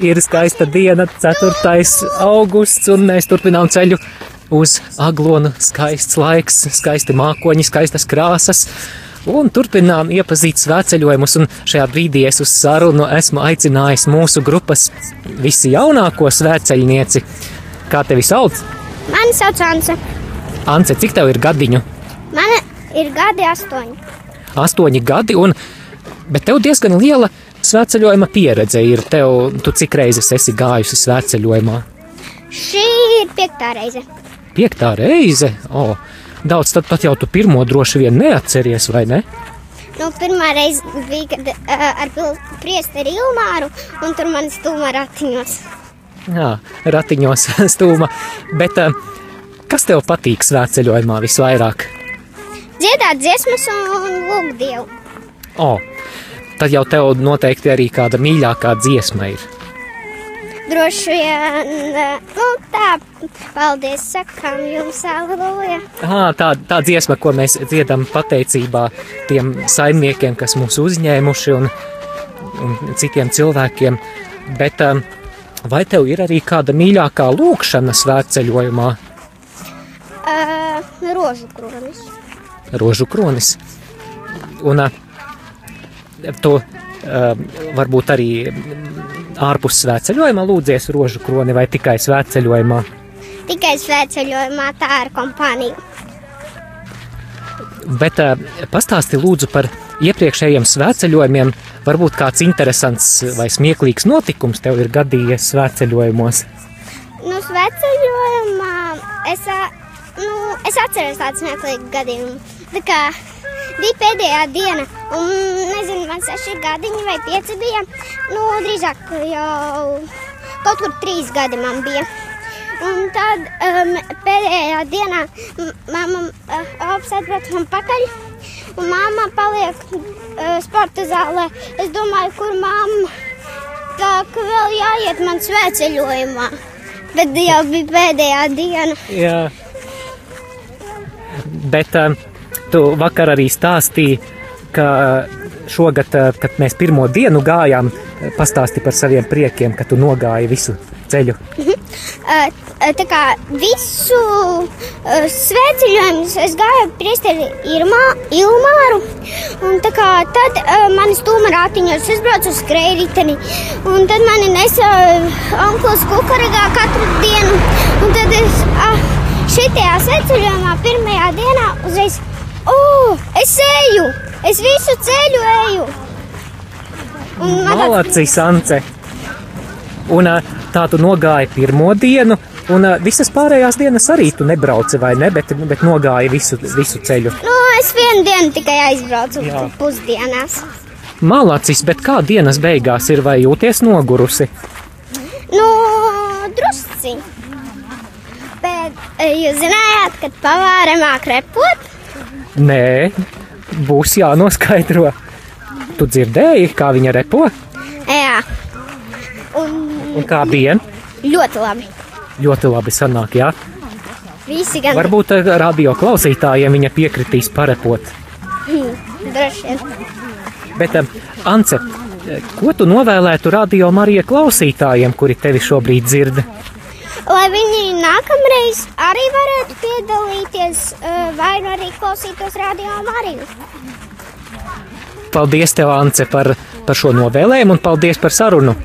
Ir skaista diena, 4. augusts, un mēs turpinām ceļu uz aglonu. Skaists laiks, skaisti mākoņi, skaistas krāsas. Un turpinām iepazīt svētceļojumus, un šajā brīdī es uz sarunu esmu aicinājis mūsu grupas visi jaunāko svētceļnieci. Kā tevi sauc? Mani sauc Anse. Ance, cik tev ir gadiņu? Man ir gadi astoņi. Astoņi gadi, un, bet tev diezgan liela svētceļojuma pieredze ir. Tev, tu cik reizes esi gājusi svētceļojumā? Šī ir piektā reize. Piektā reize? O, daudz tad pat jau tu pirmo droši vien neatceries, vai ne? Nu, pirmā reize bija kad, uh, ar priesteri Ilmāru, un tur man stūma ratiņos. Jā, ratiņos stūma. Bet eh, kas tev patīk svētceļojumā visvairāk? Dziedāt dziesmas un lūgt Dievu. O, tad jau tev noteikti arī kāda mīļākā dziesma ir. Droši vien, uh, nu tā, paldies sakām jums, aleluja. Ah, tā, tā dziesma, ko mēs dziedam pateicībā tiem saimniekiem, kas mūs uzņēmuši un, un citiem cilvēkiem. Bet um, vai tev ir arī kāda mīļākā lūkšana svētceļojumā? Uh, rožu kronis. Rožu kronis. Un uh, to uh, varbūt arī ārpus svētceļojuma lūdzies rožu kroni vai tikai svētceļojumā? Tikai svētceļojumā tā ir kompānija. Bet uh, pastāsti lūdzu par iepriekšējiem svētceļojumiem. Varbūt kāds interesants vai smieklīgs notikums tev ir gadījies svētceļojumos. Nu, svētceļojumā es, nu, es atceros tādu smieklīgu gadījumu. Tā kā bija pēdējā diena, un nezinu, man seši gadiņi vai pieci bija. Nu, drīzāk jau kaut kur trīs gadi man bija. Un tad um, pēdējā dienā mamma uh, apsēdot man pakaļ, un mamma paliek uh, sporta zālē. Es domāju, kur mamma tā ka vēl jāiet man svētceļojumā. Bet jau bija pēdējā diena. Jā. Bet uh, tu vakar arī stāstīji, ka šogad, uh, kad mēs pirmo dienu gājām, uh, pastāsti par saviem priekiem, ka tu nogāji visu ceļu. Uh, tā kā visu svētceļojumu es gāju priesteri Irmā, Ilmāru. Un tā kā tad mani stūma rātiņos, es braucu uz skrējriteni. Un tad mani nesa onkls kukaragā katru dienu. Un tad es uh, šitajā svētceļojumā pirmajā dienā uzreiz, oh, es eju! Es visu ceļu eju! Un man Malacis, Ance! Un tā tu nogāji pirmo dienu, un visas pārējās dienas arī tu nebrauci, vai ne? Bet, bet nogāji visu, visu ceļu. Nu, es vienu dienu tikai aizbraucu Jā. pusdienās. Malacis, bet kā dienas beigās ir vai jūties nogurusi? Nu, drusci. Bet jūs zinājāt, ka pavāra māk repot? Nē, būs jānoskaidro. Tu dzirdēji, kā viņa repo? Jā. Un Un kā bija? ļoti labi. Ļoti labi sanāk, jā. Visi gan Varbūt eh, radio klausītājiem viņa piekritīs parepot. droši vien. Bet, Ance, ko tu novēlētu radio Marija klausītājiem, kuri tevi šobrīd dzird? Lai viņi nākamreiz arī varētu piedalīties, eh, vai nu arī klausītos radio Mariju. Paldies, tev, Ance, par, par šo novēlējumu un paldies par sarunu!